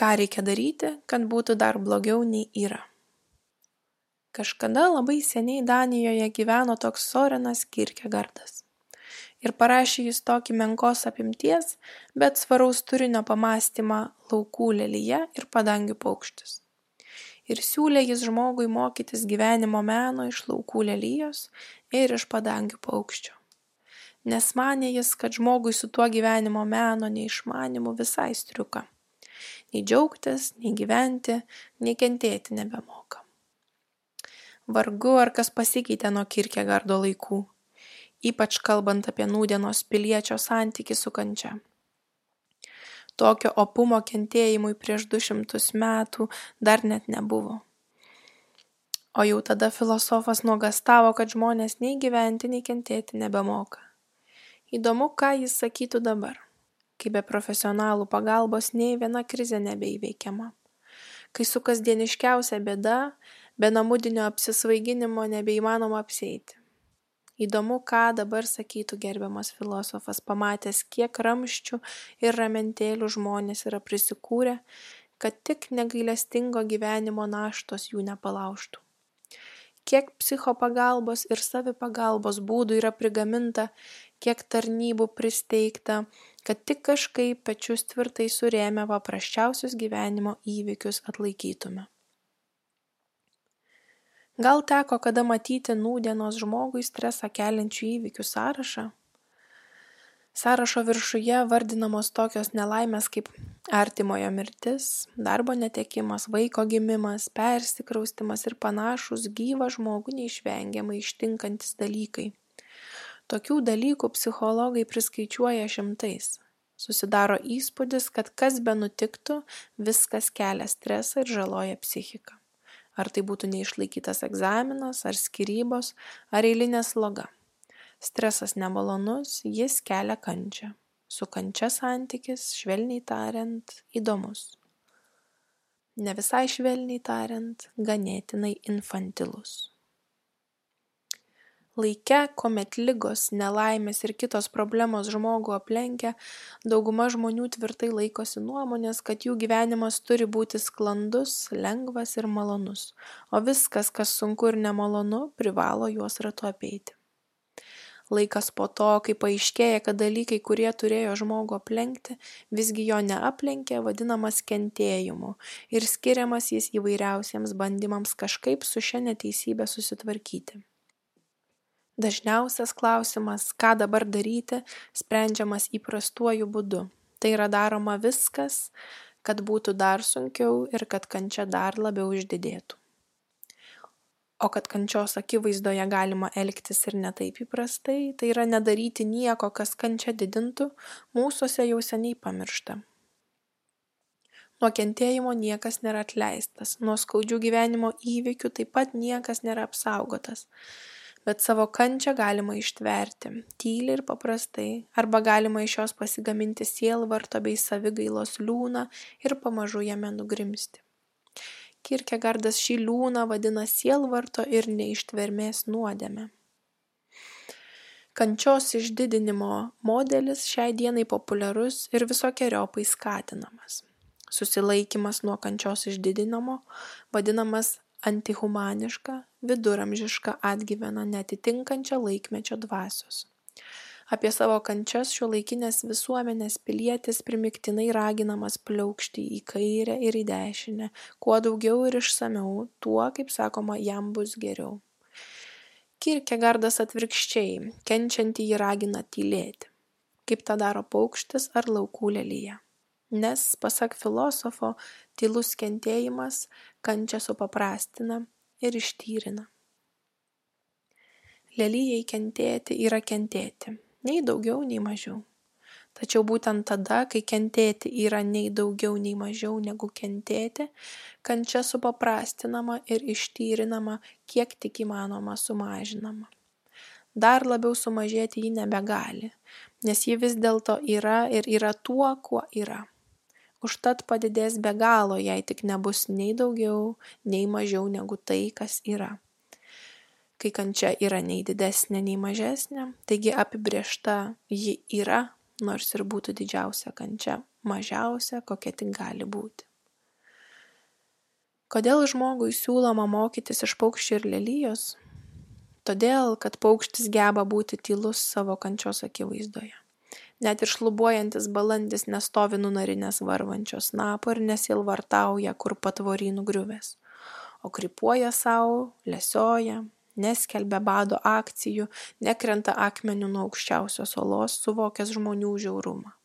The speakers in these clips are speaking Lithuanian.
Ką reikia daryti, kad būtų dar blogiau nei yra? Kažkada labai seniai Danijoje gyveno toks Sorenas Kirkegardas. Ir parašė jis tokį menkos apimties, bet svaraus turinio pamastymą laukų lelyje ir padangių paukštis. Ir siūlė jis žmogui mokytis gyvenimo meno iš laukų lelyjos ir iš padangių paukščio nes manė jis, kad žmogui su tuo gyvenimo meno neišmanimu visai striuka. Nei džiaugtis, nei gyventi, nei kentėti nebemoka. Vargu ar kas pasikeitė nuo Kirkegardo laikų, ypač kalbant apie nūdienos piliečio santyki su kančia. Tokio opumo kentėjimui prieš du šimtus metų dar net nebuvo. O jau tada filosofas nuogastavo, kad žmonės nei gyventi, nei kentėti nebemoka įdomu ką jis sakytų dabar kai be profesionalų pagalbos nei viena krizė nebeįveikiama kai su kasdieniškiausia bėda be namudinio apsisvaiginimo nebeįmanoma apsieiti. Įdomu ką dabar sakytų gerbiamas filosofas pamatęs kiek ramščių ir ramentėlių žmonės yra prisikūrę kad tik negailestingo gyvenimo naštos jų nepalaužtų. Kiek psichopagalbos ir savipagalbos būdų yra prigaminta kiek tarnybų pristeigta kad tik kažkaip pečius tvirtai surėmę paprasčiausius gyvenimo įvykius atlaikytume. Gal teko kada matyti nūdienos žmogui stresą keliančių įvykių sąrašą? Sąrašo viršuje vardinamos tokios nelaimės kaip artimojo mirtis darbo netekimas vaiko gimimas persikraustymas ir panašūs gyvą žmogų neišvengiamai ištinkantis dalykai tokių dalykų psichologai priskaičiuoja šimtais. Susidaro įspūdis kad kas benutiktų viskas kelia stresą ir žaloja psichiką. Ar tai būtų neišlaikytas egzaminas ar skyrybos ar eilinė sloga. Stresas nemalonus jis kelia kančią. Su kančia santykis švelniai tariant įdomus. Ne visai švelniai tariant ganėtinai infantilus laike kuomet ligos nelaimės ir kitos problemos žmogų aplenkia dauguma žmonių tvirtai laikosi nuomonės kad jų gyvenimas turi būti sklandus lengvas ir malonus. O viskas kas sunku ir nemalonu privalo juos ratu apeiti. Laikas po to kai paaiškėja kad dalykai kurie turėjo žmogų aplenkti visgi jo neaplenkė vadinamas kentėjimu ir skiriamas jis įvairiausiems bandymams kažkaip su šia neteisybe susitvarkyti dažniausias klausimas ką dabar daryti sprendžiamas įprastuoju būdu. Tai yra daroma viskas kad būtų dar sunkiau ir kad kančia dar labiau išdidėtų. O kad kančios akivaizdoje galima elgtis ir ne taip įprastai tai yra nedaryti nieko kas kančią didintų mūsuose jau seniai pamiršta. Nuo kentėjimo niekas nėra atleistas nuo skaudžių gyvenimo įvykių taip pat niekas nėra apsaugotas bet savo kančią galima ištverti tyliai ir paprastai arba galima iš jos pasigaminti sielvarto bei savigailos liūną ir pamažu jame nugrimzti Kirkegardas šį liūną vadina sielvarto ir neištvermės nuodėme. Kančios išdidinimo modelis šiai dienai populiarus ir visokiojopai skatinamas. Susilaikimas nuo kančios išdidinimo vadinamas antihumaniška, viduramžiška atgyvena netitinkančia laikmečio dvasios. Apie savo kančias šiuolaikinės visuomenės pilietis primygtinai raginamas pliaukšti į kairę ir į dešinę kuo daugiau ir išsamiau tuo kaip sakoma jam bus geriau. Kirkegardas atvirkščiai kenčiantį jį ragina tylėti kaip tą daro paukštis ar laukų lelija. Nes pasak filosofo tylus kentėjimas kančią supaprastina ir ištyrina. Lelijai kentėti yra kentėti nei daugiau nei mažiau. Tačiau būtent tada kai kentėti yra nei daugiau nei mažiau negu kentėti kančia supaprastinama ir ištyrinama kiek tik įmanoma sumažinama. Dar labiau sumažėti ji nebegali nes ji vis dėlto yra ir yra tuo kuo yra užtat padidės be galo jei tik nebus nei daugiau nei mažiau negu tai kas yra kai kančia yra nei didesnė, nei mažesnė, taigi apibriešta ji yra, nors ir būtų didžiausia kančia, mažiausia, kokia tik gali būti. Kodėl žmogui siūloma mokytis iš paukščių ir lelyjos? Todėl, kad paukštis geba būti tylus savo kančios akivaizdoje. Net ir šlubuojantis balandis nestovi nunarinės varvančios snapo ir nesilvartauja, kur patvorynų griuvės, o krypuoja savo, lesioja, neskelbia bado akcijų, nekrenta akmenių nuo aukščiausios olos, suvokęs žmonių žiaurumą.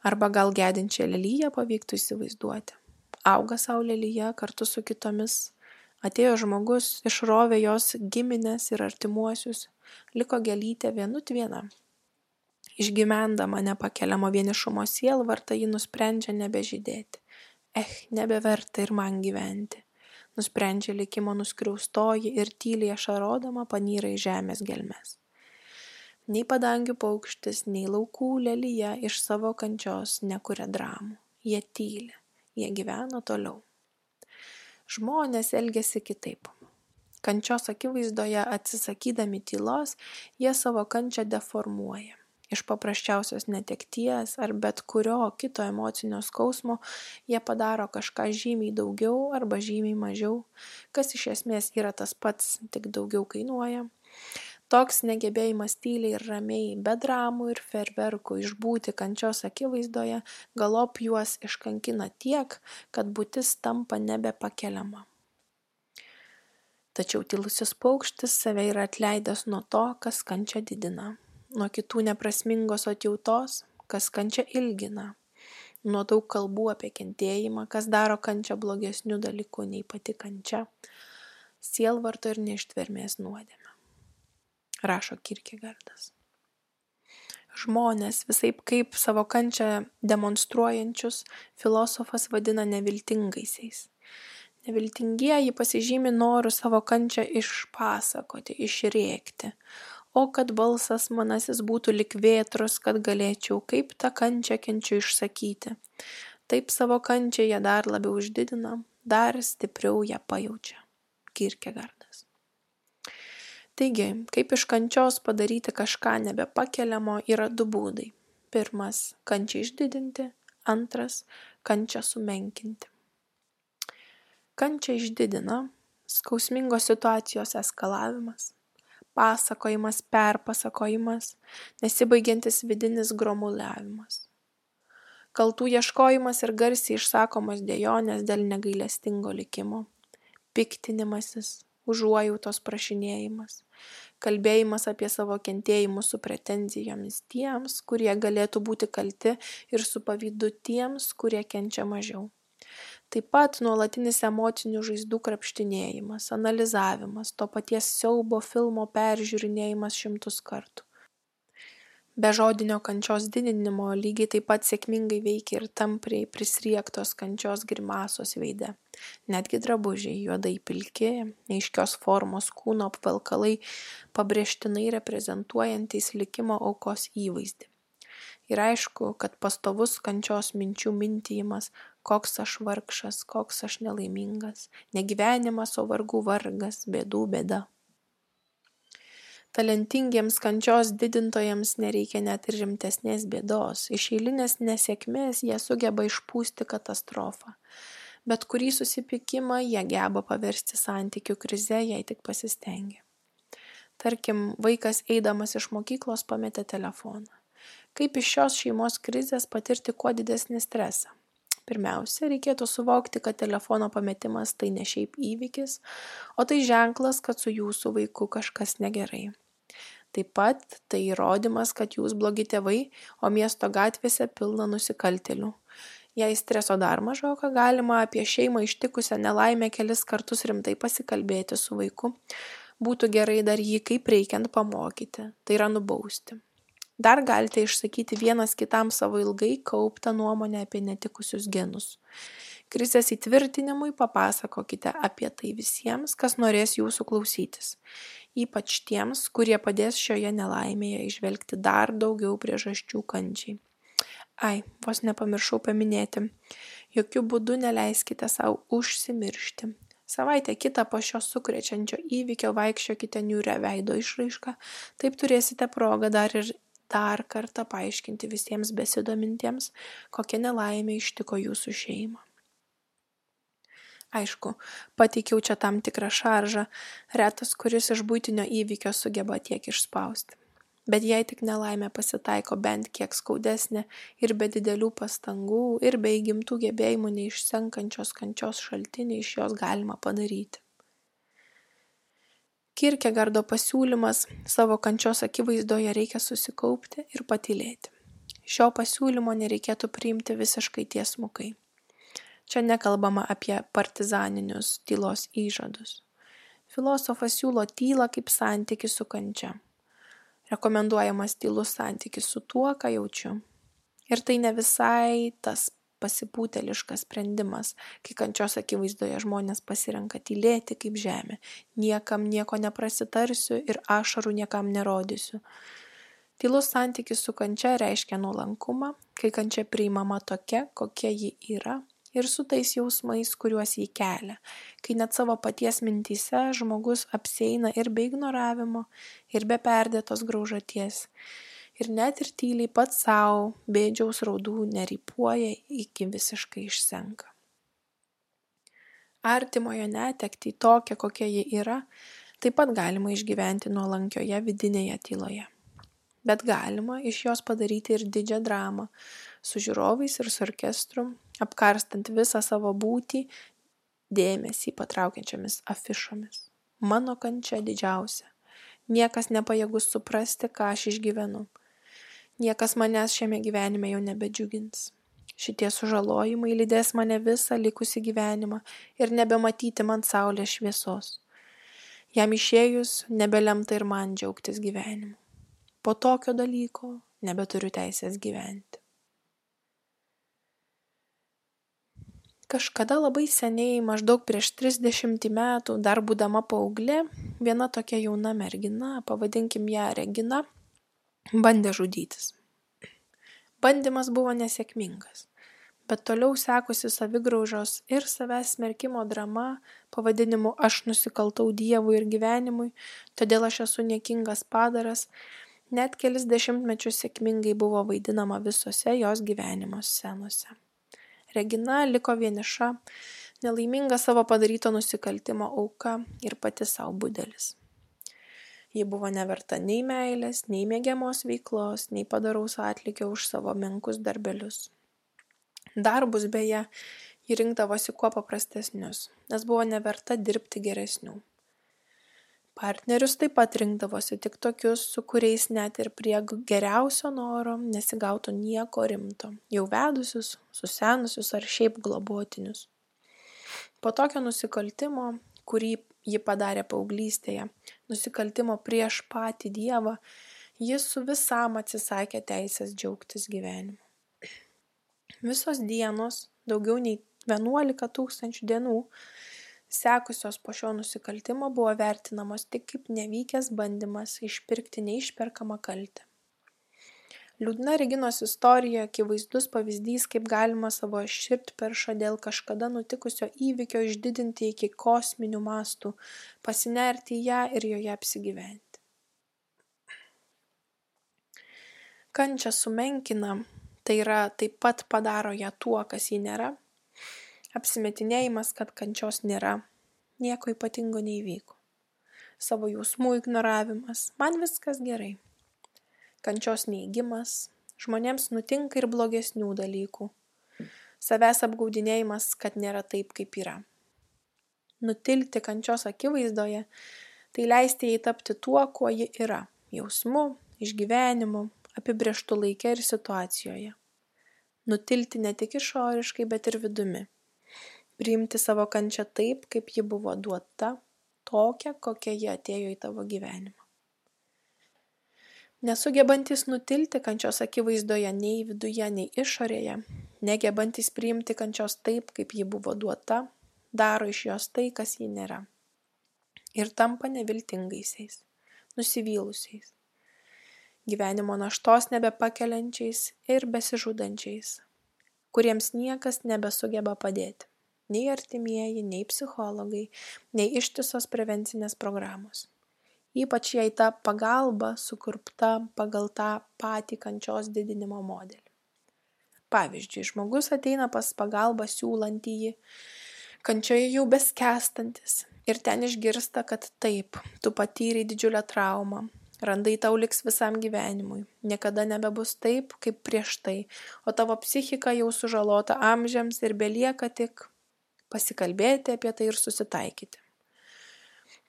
Arba gal gedinčią lelyje pavyktų įsivaizduoti auga sau lelija kartu su kitomis. Atėjo žmogus, išrovė jos giminės ir artimuosius, liko gelytė vienut viena. Išgyvendama nepakeliamo vienišumo sielvartą, ji nusprendžia nebežydėti. Eh, nebeverta ir man gyventi. Nusprendžia likimo nuskriaustoji ir tyliai ašarodama panyra į žemės gelmes. Nei padangių paukštis, nei laukų lelyje iš savo kančios nekuria dramų. Jie tyli jie gyvena toliau. Žmonės elgesi kitaip. Kančios akivaizdoje atsisakydami tylos, jie savo kančią deformuoja. Iš paprasčiausios netekties ar bet kurio kito emocinio skausmo jie padaro kažką žymiai daugiau arba žymiai mažiau, kas iš esmės yra tas pats, tik daugiau kainuoja. Toks negebėjimas tyliai ir ramiai be dramų ir fejerverkų išbūti kančios akivaizdoje galop juos iškankina tiek kad būtis tampa nebepakeliama. Tačiau tylusis paukštis save yra atleidęs nuo to kas kančią didina nuo kitų neprasmingos atjautos kas kančią ilgina nuo daug kalbų apie kentėjimą kas daro kančią blogesniu dalyku nei pati kančia sielvarto ir neištvermės nuodėmė rašo Kirkegardas. Žmonės visai kaip savo kančią demonstruojančius filosofas vadina neviltingaisiais. Neviltingieji pasižymi noru savo kančią išpasakoti, išrėkti, o kad balsas manasis būtų lik vėtros, kad galėčiau kaip tą kančią kenčiu išsakyti. Taip savo kančią jie dar labiau uždidina, dar stipriau ją pajaučia. Kirkegardas. Taigi, kaip iš kančios padaryti kažką nebepakeliamo yra du būdai. Pirmas - kančią išdidinti, antras - kančią sumenkinti. Kančią išdidina skausmingos situacijos eskalavimas, pasakojimas, perpasakojimas, nesibaigiantis vidinis gromuliavimas. Kaltų ieškojimas ir garsiai išsakomos dėjonės dėl negailestingo likimo, piktinimasis, užuojautos prašinėjimas, kalbėjimas apie savo kentėjimus su pretenzijomis tiems, kurie galėtų būti kalti ir su pavydu tiems, kurie kenčia mažiau. Taip pat nuolatinis emocinių žaizdų krapštinėjimas, analizavimas, to paties siaubo filmo peržiūrinėjimas šimtus kartų. Be žodinio kančios didinimo lygiai taip pat sėkmingai veikia ir tampriai prisriegtos kančios grimasos veide. Netgi drabužiai juodai pilki neaiškios formos kūno apvalkalai pabrėžtinai reprezentuojantys likimo aukos įvaizdį. Ir aišku kad pastovus kančios minčių mintijimas koks aš vargšas koks aš nelaimingas. Ne gyvenimas o vargų vargas bėdų bėda. Talentingiems kančios didintojams nereikia net ir rimtesnės bėdos. Iš eilinės nesėkmės jie sugeba išpūsti katastrofą. Bet kurį susipykimą jie geba paversti santykių krize jei tik pasistengia. Tarkim vaikas eidamas iš mokyklos pametė telefoną. Kaip iš šios šeimos krizės patirti kuo didesnį stresą Pirmiausia, reikėtų suvokti, kad telefono pametimas tai ne šiaip įvykis, o tai ženklas, kad su jūsų vaiku kažkas negerai. Taip pat tai įrodymas, kad jūs blogi tėvai, o miesto gatvėse pilna nusikaltėlių. Jei streso dar mažoka, galima apie šeimą ištikusią nelaimę kelis kartus rimtai pasikalbėti su vaiku. Būtų gerai dar jį kaip reikiant pamokyti, tai yra nubausti dar galite išsakyti vienas kitam savo ilgai kauptą nuomonę apie netikusius genus. Krizės įtvirtinimui papasakokite apie tai visiems kas norės jūsų klausytis. Ypač tiems kurie padės šioje nelaimėje įžvelgti dar daugiau priežasčių kančiai ai vos nepamiršau paminėti. Jokiu būdu neleiskite sau užsimiršti. Savaitę kitą po šio sukrečiančio įvykio vaikščiokite niūria veido išraiška taip turėsite progą dar ir dar kartą paaiškinti visiems besidomintiems, kokia nelaimė ištiko jūsų šeimą. Aišku, pateikiau čia tam tikrą šaržą, retas, kuris iš būtinio įvykio sugeba tiek išspausti. Bet jei tik nelaimė pasitaiko bent kiek skaudesnė ir be didelių pastangų ir be įgimtų gebėjimų neišsenkančios kančios šaltinį iš jos galima padaryti. Kirkegardo pasiūlymas savo kančios akivaizdoje reikia susikaupti ir patylėti. Šio pasiūlymo nereikėtų priimti visiškai tiesmukai. Čia nekalbama apie partizaninius tylos įžadus. Filosofas siūlo tylą kaip santyki su kančia. Rekomenduojamas tylus santykis su tuo, ką jaučiu. Ir tai ne visai tas pasipūteliškas sprendimas, kai kančios akivaizdoje žmonės pasirenka tylėti kaip žemė. Niekam nieko neprasitarsiu ir ašarų niekam nerodysiu. Tylus santykis su kančia reiškia nuolankumą, kai kančia priimama tokia, kokia ji yra ir su tais jausmais, kuriuos jį kelia, kai net savo paties mintyse žmogus apseina ir be ignoravimo, ir be perdėtos graužaties, ir net ir tyliai pats savo bėdžiaus raudų nerypuoja iki visiškai išsenka. Artimojo netekti tokia, kokia ji yra, taip pat galima išgyventi nuolankioje vidinėje tyloje. Bet galima iš jos padaryti ir didžią dramą, su žiūrovais ir su orkestru, apkarstant visą savo būtį dėmesį patraukiančiamis afišomis. Mano kančia didžiausia. Niekas nepajėgus suprasti, ką aš išgyvenu. Niekas manęs šiame gyvenime jau nebedžiugins. Šitie sužalojimai lydės mane visą likusį gyvenimą ir nebematyti man saulės šviesos. Jam išėjus nebelemta ir man džiaugtis gyvenimu. Po tokio dalyko nebeturiu teisės gyventi. kažkada labai seniai maždaug prieš trisdešimtį metų dar būdama paauglė viena tokia jauna mergina pavadinkim ją regina bandė žudytis. Bandymas buvo nesėkmingas bet toliau sekusi savigraužos ir savęs smerkimo drama pavadinimu aš nusikaltau dievui ir gyvenimui todėl aš esu niekingas padaras net kelis dešimtmečius sėkmingai buvo vaidinama visose jos gyvenimo scenose. Regina liko vieniša nelaiminga savo padaryto nusikaltimo auka ir pati sau budelis ji buvo neverta nei meilės nei mėgiamos veiklos nei padaraus atlygio už savo menkus darbelius. Darbus beje ji rinkdavosi kuo paprastesnius nes buvo neverta dirbti geresnių. Partnerius taip pat rinkdavosi tik tokius su kuriais net ir prie geriausio noro nesigautų nieko rimto jau vedusius susenusius ar šiaip globotinius. Po tokio nusikaltimo kurį ji padarė paauglystėje nusikaltimo prieš patį dievą jis su visam atsisakė teisės džiaugtis gyvenimu. Visos dienos daugiau nei vienuolika tūkstančių dienų sekusios po šio nusikaltimo buvo vertinamos tik kaip nevykęs bandymas išpirkti neišperkamą kaltę liūdna reginos istorija akivaizdus pavyzdys kaip galima savo širdperšą dėl kažkada nutikusio įvykio išdidinti iki kosminių mastų pasinerti į ją ir joje apsigyventi. Kančią sumenkina tai yra taip pat padaro ją tuo kas ji nėra. Apsimetinėjimas kad kančios nėra nieko ypatingo neįvyko. Savo jausmų ignoravimas man viskas gerai kančios neigimas žmonėms nutinka ir blogesnių dalykų. Savęs apgaudinėjimas kad nėra taip kaip yra. Nutilti kančios akivaizdoje tai leisti jai tapti tuo kuo ji yra jausmu išgyvenimu apibrieštu laike ir situacijoje. Nutilti ne tik išoriškai bet ir vidumi. Priimti savo kančią taip, kaip ji buvo duota, tokia, kokia ji atėjo į tavo gyvenimą. Nesugebantis nutilti kančios akivaizdoje nei viduje, nei išorėje, negebantis priimti kančios taip, kaip ji buvo duota, daro iš jos tai, kas ji nėra. Ir tampa neviltingaisiais, nusivylusiais, gyvenimo naštos nebepakeliančiais ir besižudančiais, kuriems niekas nebesugeba padėti nei artimieji nei psichologai nei ištisos prevencinės programos ypač jei ta pagalba sukurpta pagal tą patį kančios didinimo modelį. Pavyzdžiui, žmogus ateina pas pagalbą siūlantįjį, kančioje jau beskestantis ir ten išgirsta, kad taip, tu patyrei didžiulę traumą, randai tau liks visam gyvenimui, niekada nebebus taip, kaip prieš tai, o tavo psichika jau sužalota amžiams ir belieka tik pasikalbėti apie tai ir susitaikyti.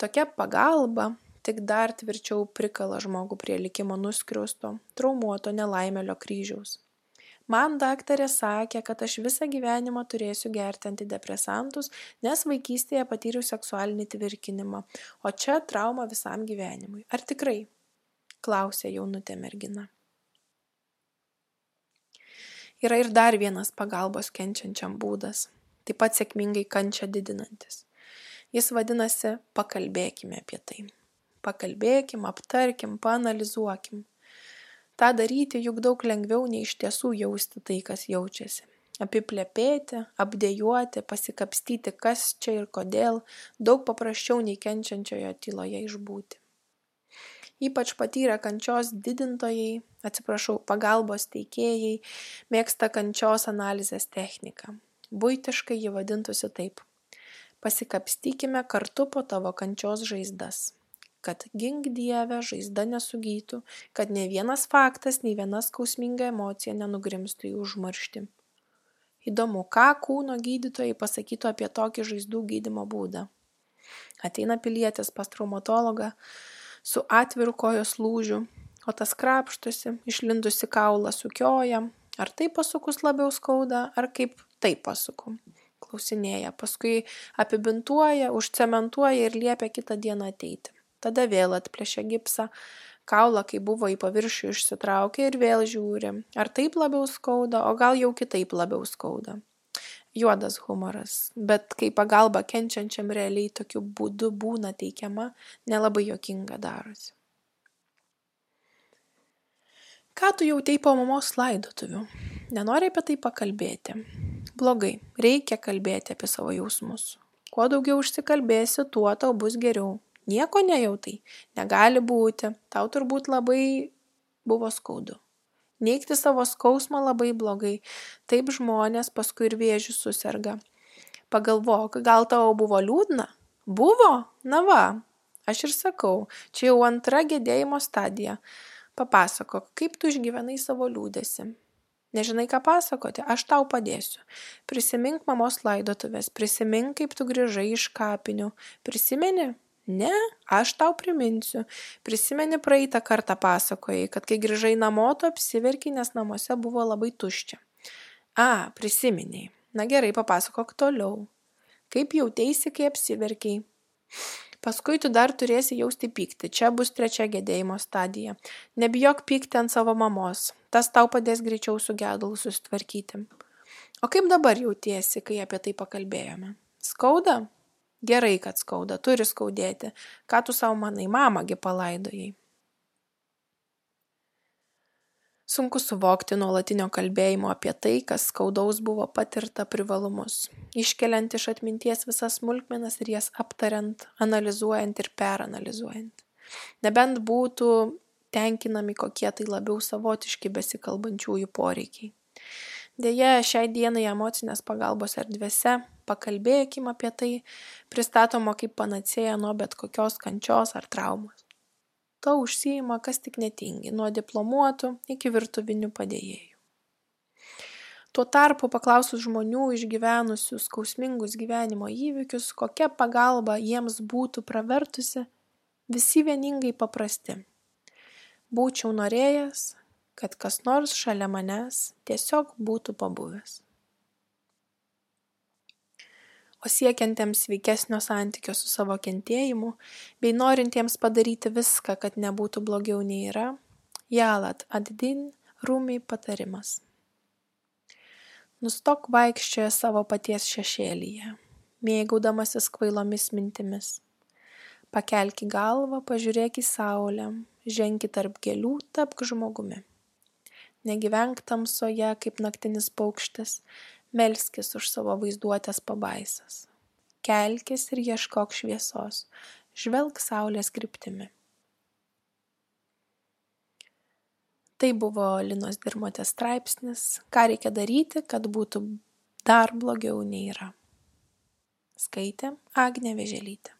Tokia pagalba tik dar tvirčiau prikala žmogų prie likimo nuskriausto, traumuoto nelaimėlio kryžiaus. Man daktarė sakė, kad aš visą gyvenimą turėsiu gerti antidepresantus, nes vaikystėje patyriau seksualinį tvirkinimą, o čia trauma visam gyvenimui. Ar tikrai? klausė jaunutė mergina. Yra ir dar vienas pagalbos kenčiančiam būdas, taip pat sėkmingai kančia didinantis. Jis vadinasi pakalbėkime apie tai. Pakalbėkim, aptarkim, panalizuokim tą daryti juk daug lengviau nei iš tiesų jausti tai, kas jaučiasi. Apiplepėti, apdėjuoti, pasikapstyti, kas čia ir kodėl, daug paprasčiau nei kenčiančiojo tyloje išbūti. Ypač patyrę kančios didintojai, atsiprašau, pagalbos teikėjai, mėgsta kančios analizės techniką. Būtiškai ji vadintųsi taip. Pasikapstykime kartu po tavo kančios žaizdas kad gink dieve žaizda nesugytų, kad ne vienas faktas, nei viena skausminga emocija nenugrimstų į užmarštį. Įdomu, ką kūno gydytojai pasakytų apie tokį žaizdų gydimo būdą. Ateina pilietis pas traumatologą su atviru kojos lūžiu, o tas krapštusi, išlindusi kaulą sukioja, ar taip pasukus labiau skauda, ar kaip taip pasuku. Klausinėja, paskui apibintuoja, užcementuoja ir liepia kitą dieną ateiti tada vėl atplėšia gipsą. Kaulą kai buvo į paviršių išsitraukia ir vėl žiūri. Ar taip labiau skauda o gal jau kitaip labiau skauda. Juodas humoras. Bet kai pagalba kenčiančiam realiai tokiu būdu būna teikiama nelabai juokinga darosi. Ką tu jautei po mamos laidotuvių? Nenori apie tai pakalbėti. Blogai. Reikia kalbėti apie savo jausmus. Kuo daugiau užsikalbėsi tuo tau bus geriau nieko nejautai. Negali būti. Tau turbūt labai buvo skaudu. Neigti savo skausmą labai blogai. Taip žmonės paskui ir vėžiu suserga. Pagalvok gal tau buvo liūdna? Buvo. Na va. Aš ir sakau čia jau antra gedėjimo stadija. Papasakok kaip tu išgyvenai savo liūdesį? Nežinai ką pasakoti. Aš tau padėsiu. Prisimink mamos laidotuves prisimink kaip tu grįžai iš kapinių. Prisimeni ne aš tau priminsiu. Prisimeni praeitą kartą pasakojai kad kai grįžai namo tu apsiverkei nes namuose buvo labai tuščia. A prisiminei na gerai papasakok toliau. Kaip jauteisi kai apsiverkei? Paskui tu dar turėsi jausti pyktį. Čia bus trečia gedėjimo stadija. Nebijok pykti ant savo mamos. Tas tau padės greičiau su gedulu susitvarkyti. O kaip dabar jautiesi kai apie tai pakalbėjome? Skauda Gerai, kad skauda, turi skaudėti. Ką tu savo manai, mamagi palaidojai? Sunku suvokti nuolatinio kalbėjimo apie tai, kas skaudaus buvo patirta privalumus, iškeliant iš atminties visas smulkmenas ir jas aptariant, analizuojant ir peranalizuojant. Nebent būtų tenkinami kokie tai labiau savotiški besikalbančiųjų poreikiai. Deja, šiai dienai emocinės pagalbos erdvėse pakalbėkim apie tai pristatoma kaip panacėja nuo bet kokios kančios ar traumos. To užsijima kas tik netingi, nuo diplomuotų iki virtuvinių padėjėjų. Tuo tarpu paklausus žmonių išgyvenusių skausmingus gyvenimo įvykius, kokia pagalba jiems būtų pravertusi, visi vieningai paprasti. Būčiau norėjęs, kad kas nors šalia manęs tiesiog būtų pabuvęs o siekiantiems sveikesnio santykio su savo kentėjimu bei norintiems padaryti viską, kad nebūtų blogiau nei yra, Jalat Addin Rumi patarimas. Nustok vaikščioje savo paties šešėlyje, mėgaudamasis kvailomis mintimis. Pakelki galvą, pažiūrėk į saulę, ženki tarp gėlių, tapk žmogumi. Negyvenk tamsoje kaip naktinis paukštis, melskis už savo vaizduotės pabaisas. Kelkis ir ieškok šviesos, žvelk saulės kryptimi. Tai buvo Linos Dirmotės straipsnis, ką reikia daryti, kad būtų dar blogiau nei yra. skaitė agnė vėželytė